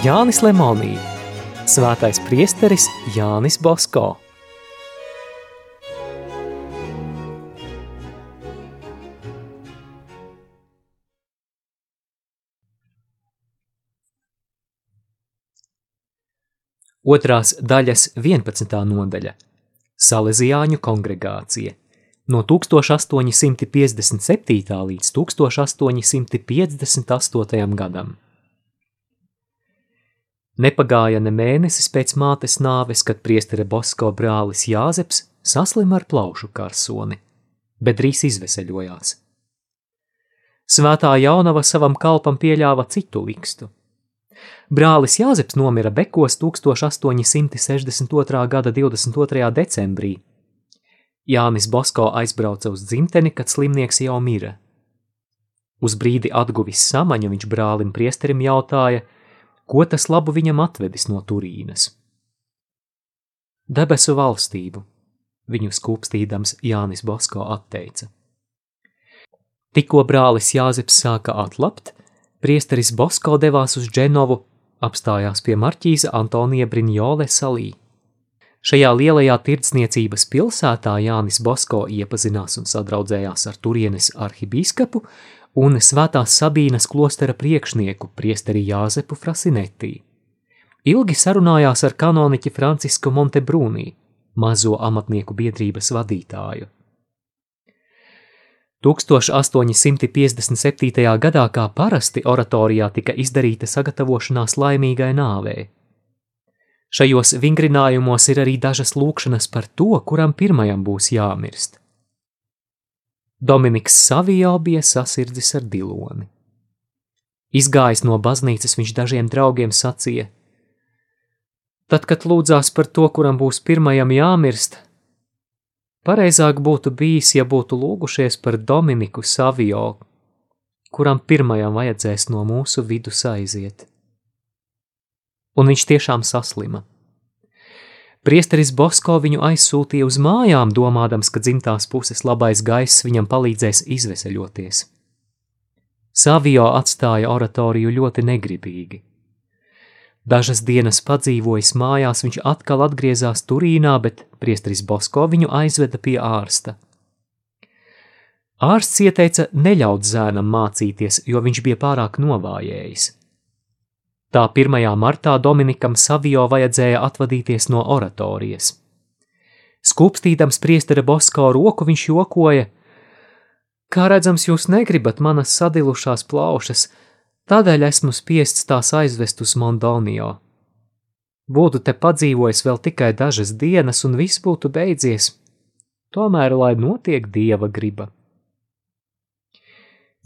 Jānis Lemonī, Svētais priesteris Jānis Bosko. Otrās daļas 11. nodaļa – Salezijāņu kongregācija no 1857. līdz 1858. gadam. Nepagāja ne mēnesis pēc mātes nāves, kad priestere Bosko brālis Jāzeps saslima ar plaušu karsoni, bet drīz izveseļojās. Svētā jaunava savam kalpam pieļāva citu likstu – Brālis Jāzeps nomira Bekos 1862. gada 22. decembrī. Jānis Bosko aizbrauca uz dzimteni, kad slimnieks jau mira. Uz brīdi atguvis samaņu, viņš brālim priesterim jautāja, ko tas labu viņam atvedis no Turīnas. Debesu valstību, viņu skūpstīdams Jānis Bosko atteica. Tikko brālis Jāzeps sāka atlapt, priesteris Bosko devās uz Dženovu apstājās pie marķīza Antonija Briņole salī. Šajā lielajā tirdzniecības pilsētā Jānis Bosko iepazinās un sadraudzējās ar turienes arhibīskapu un svētās Sabīnas klostera priekšnieku priesteri Jāzepu Frasinetī. Ilgi sarunājās ar kanoniķi Francisku Montebrūnī, mazo amatnieku biedrības vadītāju. 1857. gadā kā parasti oratorijā tika izdarīta sagatavošanās laimīgai nāvei. Šajos vingrinājumos ir arī dažas lūkšanas par to, kuram pirmajam būs jāmirst. Dominiks Savijā bija sasirdzis ar diloni. Izgājis no baznīcas viņš dažiem draugiem sacīja: Tad, kad lūdzās par to, kuram būs pirmajam jāmirst, Pareizāk būtu bijis, ja būtu lūgušies par Dominiku Savio, kuram pirmajam vajadzēs no mūsu vidus aiziet. Un viņš tiešām saslima. Priesteris Bosko viņu aizsūtīja uz mājām, domādams, ka dzimtās puses labais gaiss viņam palīdzēs izveseļoties. Savio atstāja oratoriju ļoti negribīgi. Dažas dienas padzīvojis mājās, viņš atkal atgriezās Turīnā, bet priestris Bosko viņu aizveda pie ārsta. Ārsts ieteica neļaut zēnam mācīties, jo viņš bija pārāk novājējis. Tā 1. martā Dominikam Savio vajadzēja atvadīties no oratorijas. Skūpstīdams priestera Bosko roku, viņš jokoja: Kā redzams, jūs negribat manas sadilušās plaušas, Tādēļ esmu spiests tās aizvest uz Mondonio. Būtu te padzīvojis vēl tikai dažas dienas, un viss būtu beidzies. Tomēr, lai notiek dieva griba.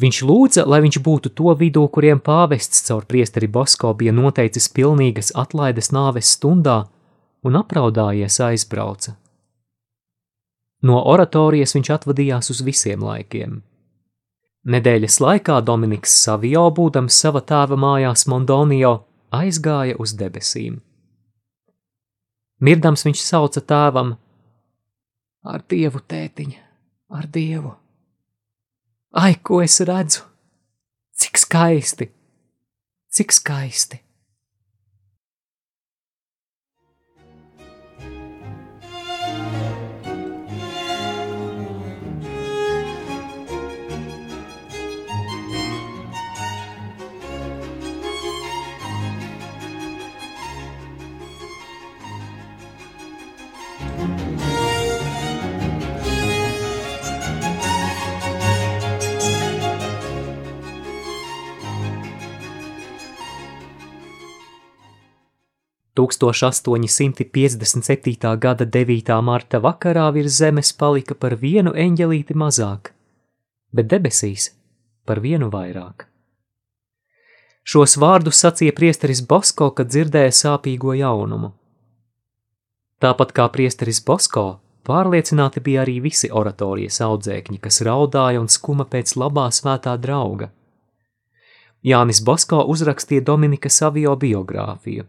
Viņš lūdza, lai viņš būtu to vidū, kuriem pāvests caur priesteri Bosko bija noteicis pilnīgas atlaides nāves stundā, un apraudājies aizbrauca. No oratorijas viņš atvadījās uz visiem laikiem. Nedēļas laikā Dominiks Savio, būdams sava tēva mājās Mondonio, aizgāja uz debesīm. Mirdams viņš sauca tēvam: Ar dievu, tētiņa, ar dievu! Ai, ko es redzu! Cik skaisti! Cik skaisti! 1857. gada 9. marta vakarā virs zemes palika par vienu eņģelīti mazāk, bet debesīs par vienu vairāk. Šos vārdus sacīja priesteris Bosko, kad dzirdēja sāpīgo jaunumu. Tāpat kā priesteris Bosko, pārliecināti bija arī visi oratorijas audzēkņi, kas raudāja un skuma pēc labā svētā drauga. Jānis Bosko uzrakstīja Dominika Savio biogrāfiju.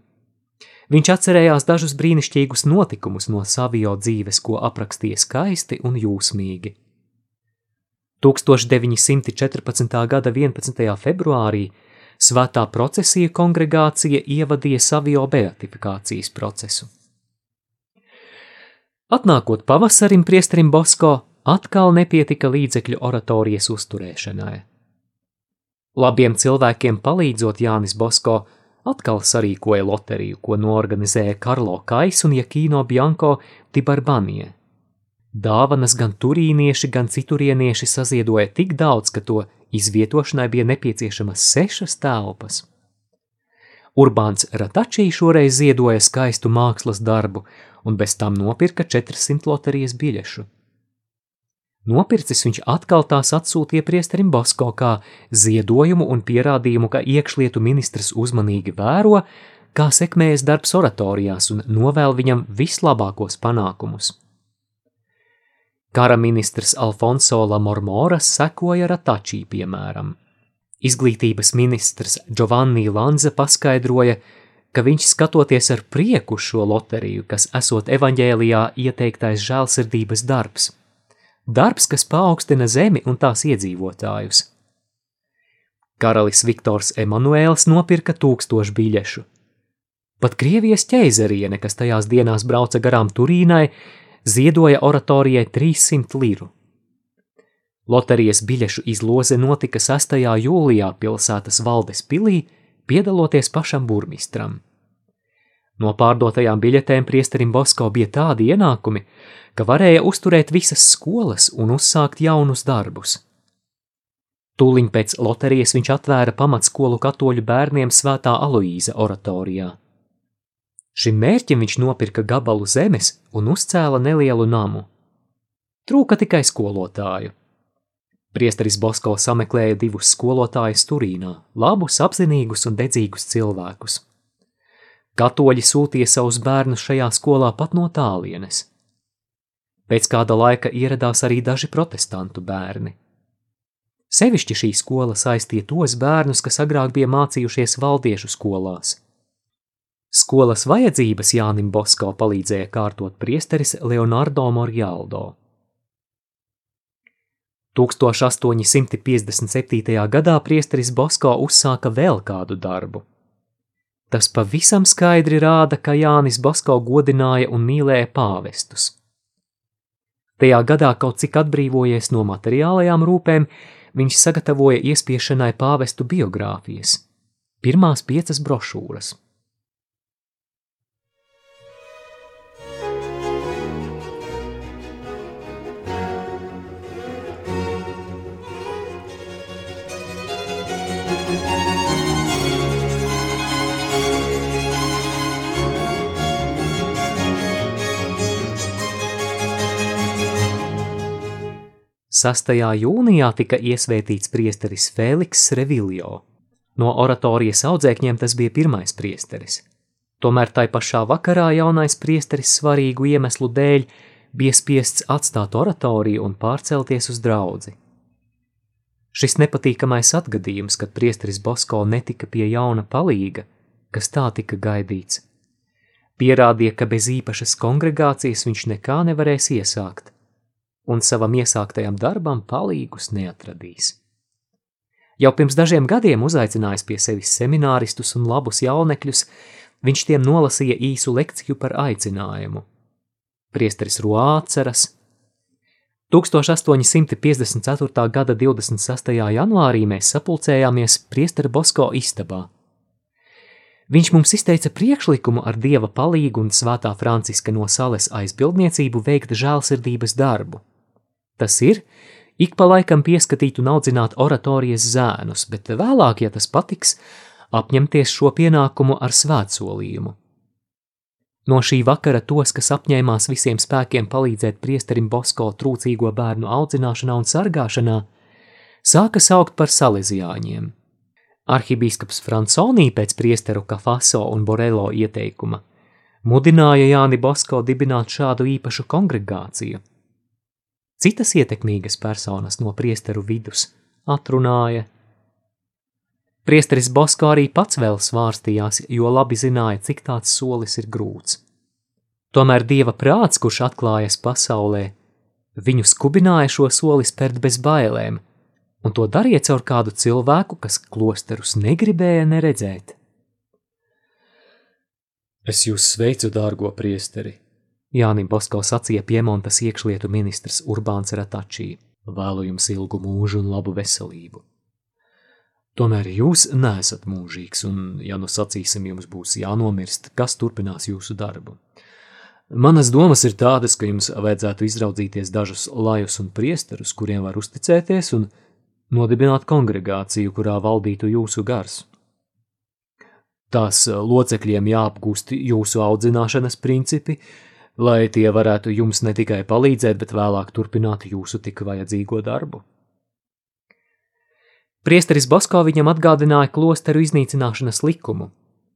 Viņš atcerējās dažus brīnišķīgus notikumus no Savio dzīves, ko aprakstīja skaisti un jūsmīgi. 1914. gada 11. februārī Svētā procesija kongregācija ievadīja savio beatifikācijas procesu. Atnākot pavasarim priesterim Bosko, atkal nepietika līdzekļu oratorijas uzturēšanai. Labiem cilvēkiem palīdzot Jānis Bosko atkal sarīkoja loteriju, ko norganizēja Karlo Kais un Jakīno Bianco di Barbanie. Dāvanas gan turīnieši, gan citurienieši saziedoja tik daudz, ka to izvietošanai bija nepieciešamas sešas telpas. Urbāns Ratačī šoreiz ziedoja skaistu mākslas darbu un bez tam nopirka 400 loterijas biļešu. Nopircis viņš atkal tās atsūtīja priesterim Basko kā ziedojumu un pierādījumu, ka iekšlietu ministrs uzmanīgi vēro, kā sekmējas darbs oratorijās un novēl viņam vislabākos panākumus. Kara ministrs Alfonso Lamormoras sekoja Ratačī piemēram. Izglītības ministrs Giovanni Lanza paskaidroja, ka viņš skatoties ar prieku šo loteriju, kas esot evaņģēlijā ieteiktais žēlsirdības darbs. Darbs, kas paaugstina zemi un tās iedzīvotājus. Karalis Viktors Emanuēls nopirka tūkstošu biļešu. Pat Krievijas ķeizariene, kas tajās dienās brauca garām Turīnai, ziedoja oratorijai 300 liru. Loterijas biļešu izloze notika 6. jūlijā pilsētas valdes pilī, piedaloties pašam burmistram. No pārdotajām biļetēm priesterim Bosko bija tādi ienākumi, ka varēja uzturēt visas skolas un uzsākt jaunus darbus. Tūliņ pēc loterijas viņš atvēra pamatskolu katoļu bērniem Svētā Aloīza oratorijā. Šim mērķim viņš nopirka gabalu zemes un uzcēla nelielu namu. Trūka tikai skolotāju. Priesteris Bosko sameklēja divus skolotājus Turīnā, labus, apzinīgus un dedzīgus cilvēkus. Katoļi sūtīja savus bērnus šajā skolā pat no tālienes. Pēc kāda laika ieradās arī daži protestantu bērni. Sevišķi šī skola saistīja tos bērnus, kas agrāk bija mācījušies valdiešu skolās. Skolas vajadzības Jānim Bosko palīdzēja kārtot priesteris Leonardo Morjaldo. 1857. gadā priesteris Bosko uzsāka vēl kādu darbu – Tas pavisam skaidri rāda, ka Jānis Basko godināja un mīlēja pāvestus. Tajā gadā, kaut cik atbrīvojies no materiālajām rūpēm, viņš sagatavoja iespiešanai pāvestu biogrāfijas, pirmās piecas brošūras. Sastajā jūnijā tika iesvētīts priesteris Fēliks Reviljo. No oratorijas audzēkņiem tas bija pirmais priesteris. Tomēr tai pašā vakarā jaunais priesteris svarīgu iemeslu dēļ bija spiests atstāt oratoriju un pārcelties uz draudzi. Šis nepatīkamais atgadījums, kad priesteris Bosko netika pie jauna palīga, kas tā tika gaidīts, pierādīja, ka bez īpašas kongregācijas viņš nekā nevarēs iesākt un savam iesāktajam darbam palīgus neatradīs. Jau pirms dažiem gadiem uzaicinājis pie sevis semināristus un labus jaunekļus, viņš tiem nolasīja īsu lekciju par aicinājumu. Priesteris Ruāceras 1854. gada 26. janvārī mēs sapulcējāmies priestera Bosko istabā. Viņš mums izteica priekšlikumu ar dieva palīgu un svētā Franciska no sales aizbildniecību veikt žēlsirdības darbu – Tas ir, ik pa laikam pieskatīt un audzināt oratorijas zēnus, bet vēlāk, ja tas patiks, apņemties šo pienākumu ar svētsolījumu. No šī vakara tos, kas apņēmās visiem spēkiem palīdzēt priesterim Bosko trūcīgo bērnu audzināšanā un sargāšanā, sāka saukt par salesiāņiem. Arhibīskaps Franconī pēc priesteru Kafaso un Borelo ieteikuma mudināja Jāni Bosko dibināt šādu īpašu kongregāciju – Citas ietekmīgas personas no priesteru vidus atrunāja. Priesteris Bosko arī pats vēl svārstījās, jo labi zināja, cik tāds solis ir grūts. Tomēr dieva prāts, kurš atklājas pasaulē, viņu skubināja šo soli spērt bez bailēm, un to dariet caur kādu cilvēku, kas klosterus negribēja neredzēt. Es jūs sveicu, dārgo priesteri! Jānim Bosko sacīja Piemontas iekšlietu ministrs Urbāns Ratačī. Vēlu jums ilgu mūžu un labu veselību. Tomēr jūs neesat mūžīgs, un, ja nu sacīsim, jums būs jānomirst, kas turpinās jūsu darbu. Manas domas ir tādas, ka jums vajadzētu izraudzīties dažus lajus un priesterus, kuriem var uzticēties, un nodibināt kongregāciju, kurā valdītu jūsu gars. Tās locekļiem jāapgūst jūsu audzināšanas principi, lai tie varētu jums ne tikai palīdzēt, bet vēlāk turpināt jūsu tik vajadzīgo darbu. Priesteris Bosko viņam atgādināja klosteru iznīcināšanas likumu,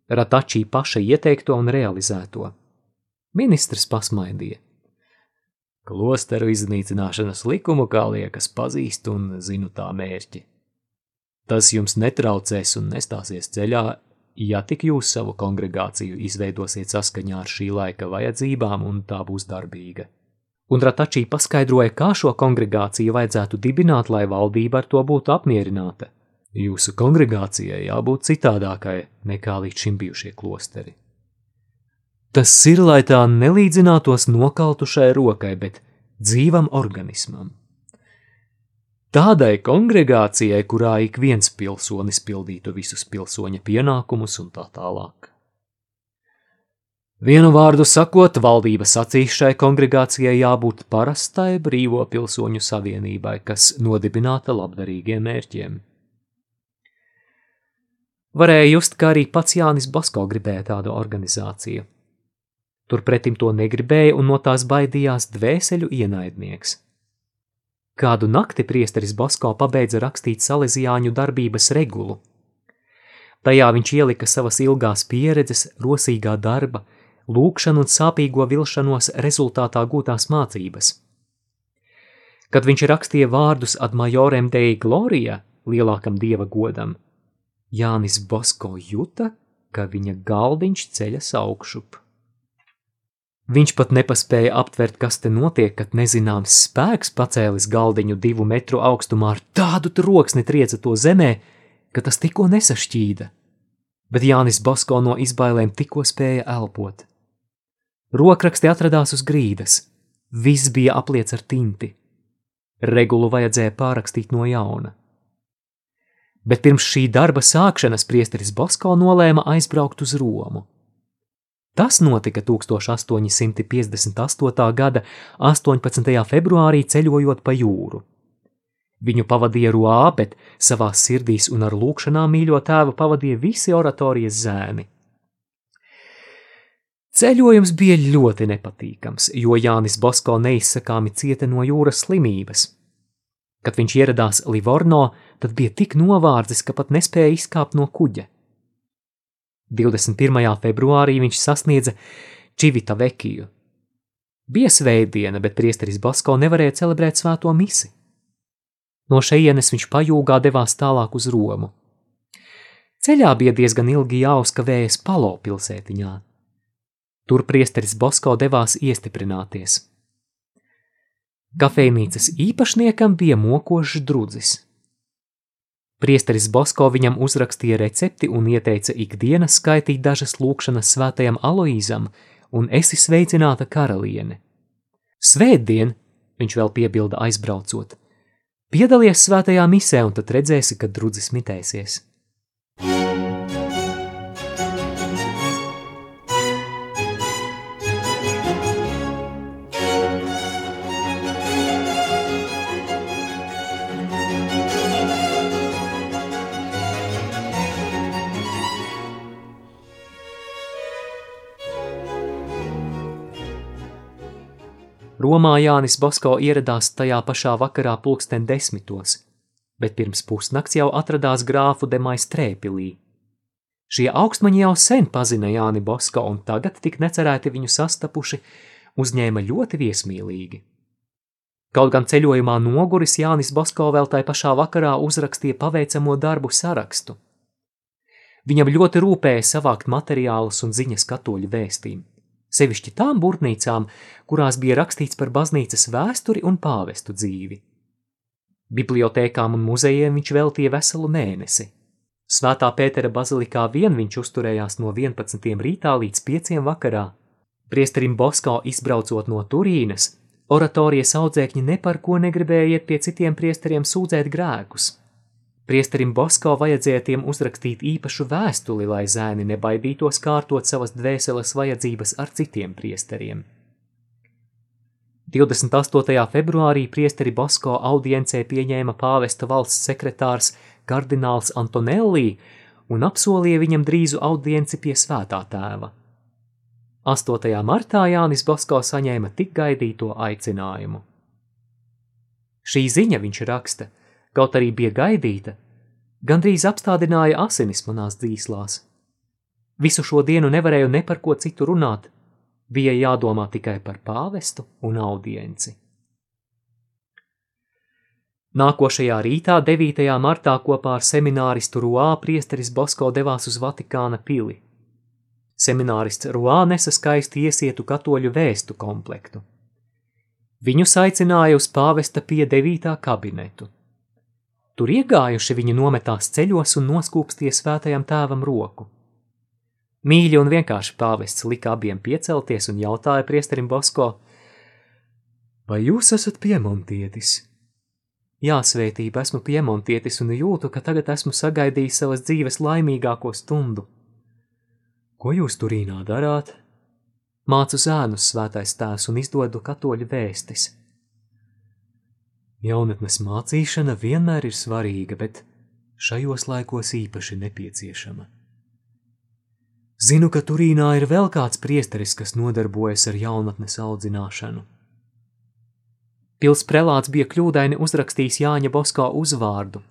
Ratačī paša ieteikto un realizēto. Ministrs pasmaidīja. Klosteru iznīcināšanas likumu, kā liekas, pazīst un zinu tā mērķi. Tas jums netraucēs un nestāsies ceļā, ja tik jūs savu kongregāciju izveidosiet saskaņā ar šī laika vajadzībām un tā būs darbīga. Un Ratačī paskaidroja, kā šo kongregāciju vajadzētu dibināt, lai valdība ar to būtu apmierināta. Jūsu kongregācijai jābūt citādākai nekā līdz šim bijušie klosteri. Tas ir, lai tā nelīdzinātos nokaltušai rokai, bet dzīvam organismam. Tādai kongregācijai, kurā ik viens pilsonis pildītu visus pilsoņa pienākumus un tā tālāk. Vienu vārdu sakot, valdība sacīs šai kongregācijai jābūt parastai brīvo pilsoņu savienībai, kas nodibināta labdarīgiem mērķiem. Varēja just, ka arī pats Jānis Basko gribēja tādu organizāciju. Turpretim to negribēja un no tās baidījās dvēseļu ienaidnieks. Kādu nakti priesteris Basko pabeidza rakstīt salesiāņu darbības regulu. Tajā viņš ielika savas ilgās pieredzes, rosīgā darba, lūkšanu un sāpīgo vilšanos rezultātā gūtās mācības. Kad viņš rakstīja vārdus ad majorem dei gloria, lielākam dieva godam, Jānis Basko juta, ka viņa galdiņš ceļas augšup. Viņš pat nepaspēja aptvert, kas te notiek, kad nezināms spēks pacēlis galdiņu divu metru augstumā ar tādu troksni trieca to zemē, ka tas tikko nesašķīda. Bet Jānis Basko no izbailēm tikko spēja elpot. Rokraksti atradās uz grīdas, viss bija apliets ar tinti. Regulu vajadzēja pārakstīt no jauna. Bet pirms šī darba sākšanas priesteris Basko nolēma aizbraukt uz Romu. Tas notika 1858. gada 18. februārī ceļojot pa jūru. Viņu pavadīja Ruā, bet savā sirdīs un ar lūkšanām mīļo tēvu pavadīja visi oratorijas zēni. Ceļojums bija ļoti nepatīkams, jo Jānis Bosko neizsakāmi cieta no jūras slimības. Kad viņš ieradās Livorno, tad bija tik novārdzis, ka pat nespēja izkāpt no kuģa. 21. februārī viņš sasniedza Čivita Vekiju. Bija svētdiena, bet priesteris Basko nevarēja celebrēt svēto misi. No šejienes viņš pajūgā devās tālāk uz Romu. Ceļā bija diezgan ilgi jāuzkavējas Palo pilsētiņā. Tur priesteris Basko devās iestiprināties. Kafejnīcas īpašniekam bija mokošs drudzis. Priesteris Bosko viņam uzrakstīja recepti un ieteica ikdienas skaitīt dažas lūkšanas svētajam Aloīzam un esi sveicināta karaliene. Svētdien, viņš vēl piebilda aizbraucot, piedalies svētajā misē un tad redzēsi, kad drudzis mitēsies. Romā Jānis Bosko ieradās tajā pašā vakarā pulksten desmitos, bet pirms pusnakts jau atradās grāfu Demais Trēpilī. Šie augstmaņi jau sen pazina Jāni Bosko un tagad tik necerēti viņu sastapuši, uzņēma ļoti viesmīlīgi. Kaut gan ceļojumā noguris Jānis Bosko vēl tai pašā vakarā uzrakstīja paveicamo darbu sarakstu. Viņam ļoti rūpēja savākt materiālus un ziņas katoļu vēstīm sevišķi tām burtnīcām, kurās bija rakstīts par baznīcas vēsturi un pāvestu dzīvi. Bibliotēkām un muzejiem viņš veltīja veselu mēnesi. Svētā Pētera bazilikā vien viņš uzturējās no 11. rītā līdz 5. vakarā. Priesterim Bosko izbraucot no Turīnas, oratorijas audzēkņi par ko negribēja iet pie citiem priesteriem sūdzēt grēkus. Priesterim Bosko vajadzēja tiem uzrakstīt īpašu vēstuli, lai zēni nebaidītos kārtot savas dvēseles vajadzības ar citiem priesteriem. 28. februārī priesteri Bosko audiencē pieņēma pāvesta valsts sekretārs kardināls Antonelli un apsolīja viņam drīzu audienci pie svētā tēva. 8. martā Jānis Bosko saņēma tik gaidīto aicinājumu. Šī ziņa, viņš raksta, kaut arī bija gaidīta, gandrīz apstādināja asinis manās dzīslās. Visu šo dienu nevarēju ne par ko citu runāt, bija jādomā tikai par pāvestu un audienci. Nākošajā rītā, 9. martā, kopā ar semināristu Ruā priesteris Bosko devās uz Vatikāna pili. Seminārists Ruā nesa skaisti iesietu katoļu vēstu komplektu. Viņu aicināja uz pāvesta pie 9. kabinetu. Tur iegājuši viņi nometās ceļos un noskūpstīja svētajam tēvam roku. Mīļi un vienkārši pāvests lika abiem piecelties un jautāja priesterim Bosko: Vai jūs esat piemontietis? Jā, svētība, esmu piemontietis un jūtu, ka tagad esmu sagaidījis savas dzīves laimīgāko stundu. Ko jūs turīnā darāt? Mācu zēnus svētais tēvs un izdodu katoļu vēstis. Jaunatnes mācīšana vienmēr ir svarīga, bet šajos laikos īpaši nepieciešama. Zinu, ka Turīnā ir vēl kāds priesteris, kas nodarbojas ar jaunatnes audzināšanu. Pils prelāts bija kļūdaini uzrakstījis Jāņa Bosko uzvārdu.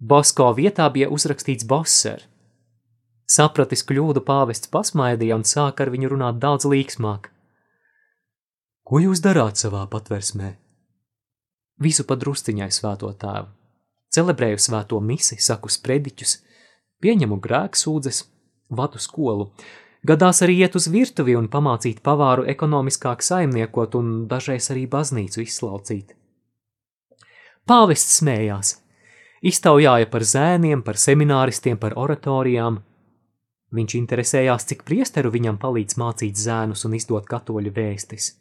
Bosko vietā bija uzrakstīts Bosser. Sapratis kļūdu pāvests pasmaidīja un sāka ar viņu runāt daudz līksmāk. Ko jūs darāt savā patversmē? Visu padrusciņai svēto tēvu. Celebrēju svēto misi, saku sprediķus, pieņemu grēksūdzes, vadu skolu. Gadās arī iet uz virtuvi un pamācīt pavāru ekonomiskāk saimniekot un dažreiz arī baznīcu izslaucīt. Pāvests smējās. Iztaujāja par zēniem, par semināristiem, par oratorijām. Viņš interesējās, cik priesteru viņam palīdz mācīt zēnus un izdot katoļu vēstis.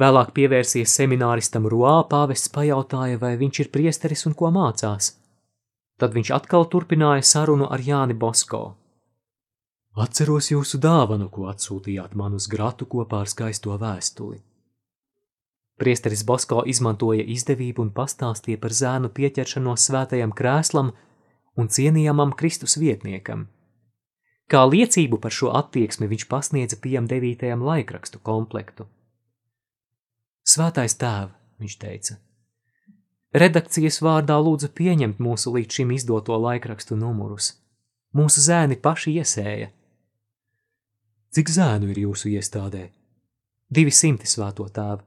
Vēlāk pievērsies semināristam Ruā, pāvests pajautāja, vai viņš ir priesteris un ko mācās. Tad viņš atkal turpināja sarunu ar Jāni Bosko. Atceros jūsu dāvanu, ko atsūtījāt man uz gratu kopā ar skaisto vēstuli. Priesteris Bosko izmantoja izdevību un pastāstīja par zēnu pieķeršanos svētajam krēslam un cienījamam Kristus vietniekam. Kā liecību par šo attieksmi viņš pasniedza piem devītajam laikrakstu komplektu. Svētais tēv, viņš teica. Redakcijas vārdā lūdzu pieņemt mūsu līdz šim izdoto laikrakstu numurus. Mūsu zēni paši iesēja. Cik zēnu ir jūsu iestādē? Divi simti svēto tēvu.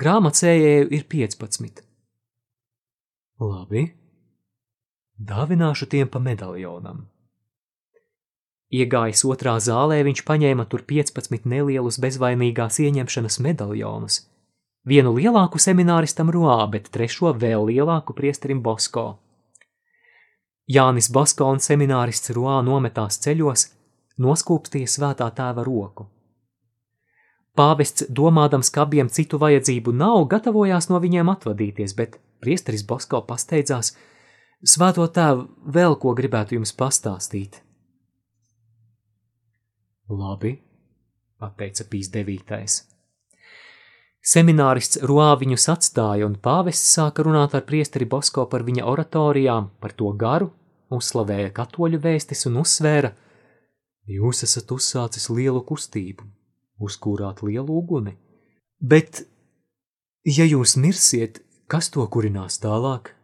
Grāmatcējēju ir 15. Labi. Dāvināšu tiem pa medaljonam. Iegājis otrā zālē, viņš paņēma tur 15 nelielus bezvainīgās ieņemšanas medaljonus. Vienu lielāku semināristam Roā, bet trešo vēl lielāku priesterim Bosko. Jānis Bosko un seminārists Roā nometās ceļos, noskūpstīja svētā tēva roku. Pāvests, domādams, ka abiem citu vajadzību nav, gatavojās no viņiem atvadīties, bet priesteris Bosko pasteidzās: Svēto tēvu vēl ko gribētu jums pastāstīt. Labi, atteica Pīs devītais. Seminārists Ruā viņus atstāja, un pāvests sāka runāt ar priesteri Bosko par viņa oratorijām, par to garu, uzslavēja katoļu vēstis un uzsvēra: Jūs esat uzsācis lielu kustību, uzkūrāt lielu uguni, bet, ja jūs mirsiet, kas to kurinās tālāk?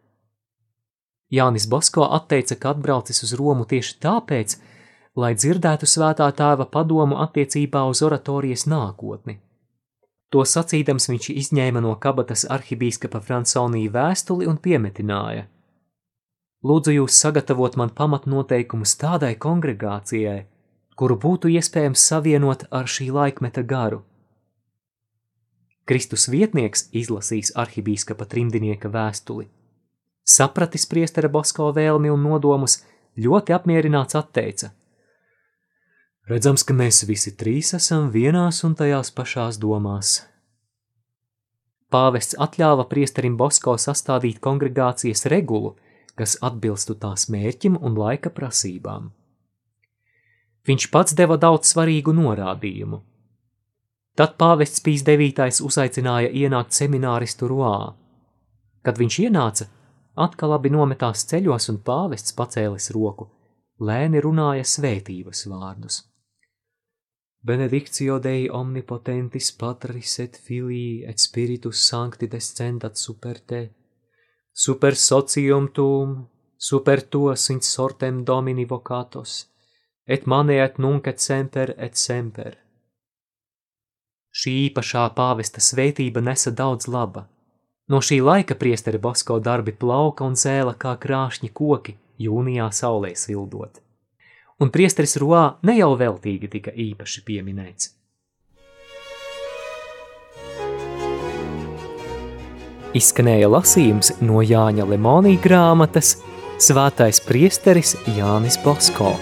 Jānis Bosko atteica, ka atbraucis uz Romu tieši tāpēc, lai dzirdētu svētā tēva padomu attiecībā uz oratorijas nākotni. To sacīdams viņš izņēma no kabatas arhibīskapa Fransonija vēstuli un piemetināja. Lūdzu jūs sagatavot man pamatnoteikumus tādai kongregācijai, kuru būtu iespējams savienot ar šī laikmeta garu. Kristus vietnieks izlasīs arhibīskapa trimdinieka vēstuli. Sapratis priestera Bosko vēlmi un nodomus, ļoti apmierināts atteica. Redzams, ka mēs visi trīs esam vienās un tajās pašās domās. Pāvests atļāva priesterim Bosko sastādīt kongregācijas regulu, kas atbilstu tās mērķim un laika prasībām. Viņš pats deva daudz svarīgu norādījumu. Tad pāvests Pīs devītais uzaicināja ienākt semināristu Roā. Kad viņš ienāca, atkal abi nometās ceļos un pāvests pacēlis roku, lēni runāja svētības vārdus. Benedictio Dei omnipotentis patris et filii et spiritus sancti descendat super te, super socium tuum, super tuos in sortem domini vocatos, et mane et nunc et semper et semper. Šī īpašā pāvesta svētība nesa daudz laba. No šī laika priesteri Bosko darbi plauka un zēla kā krāšņi koki jūnijā saulē sildot. Un priesteris Roā ne jau veltīgi tika īpaši pieminēts. Izskanēja lasījums no Jāņa Lemonī grāmatas Svētais priesteris Jānis Bosko.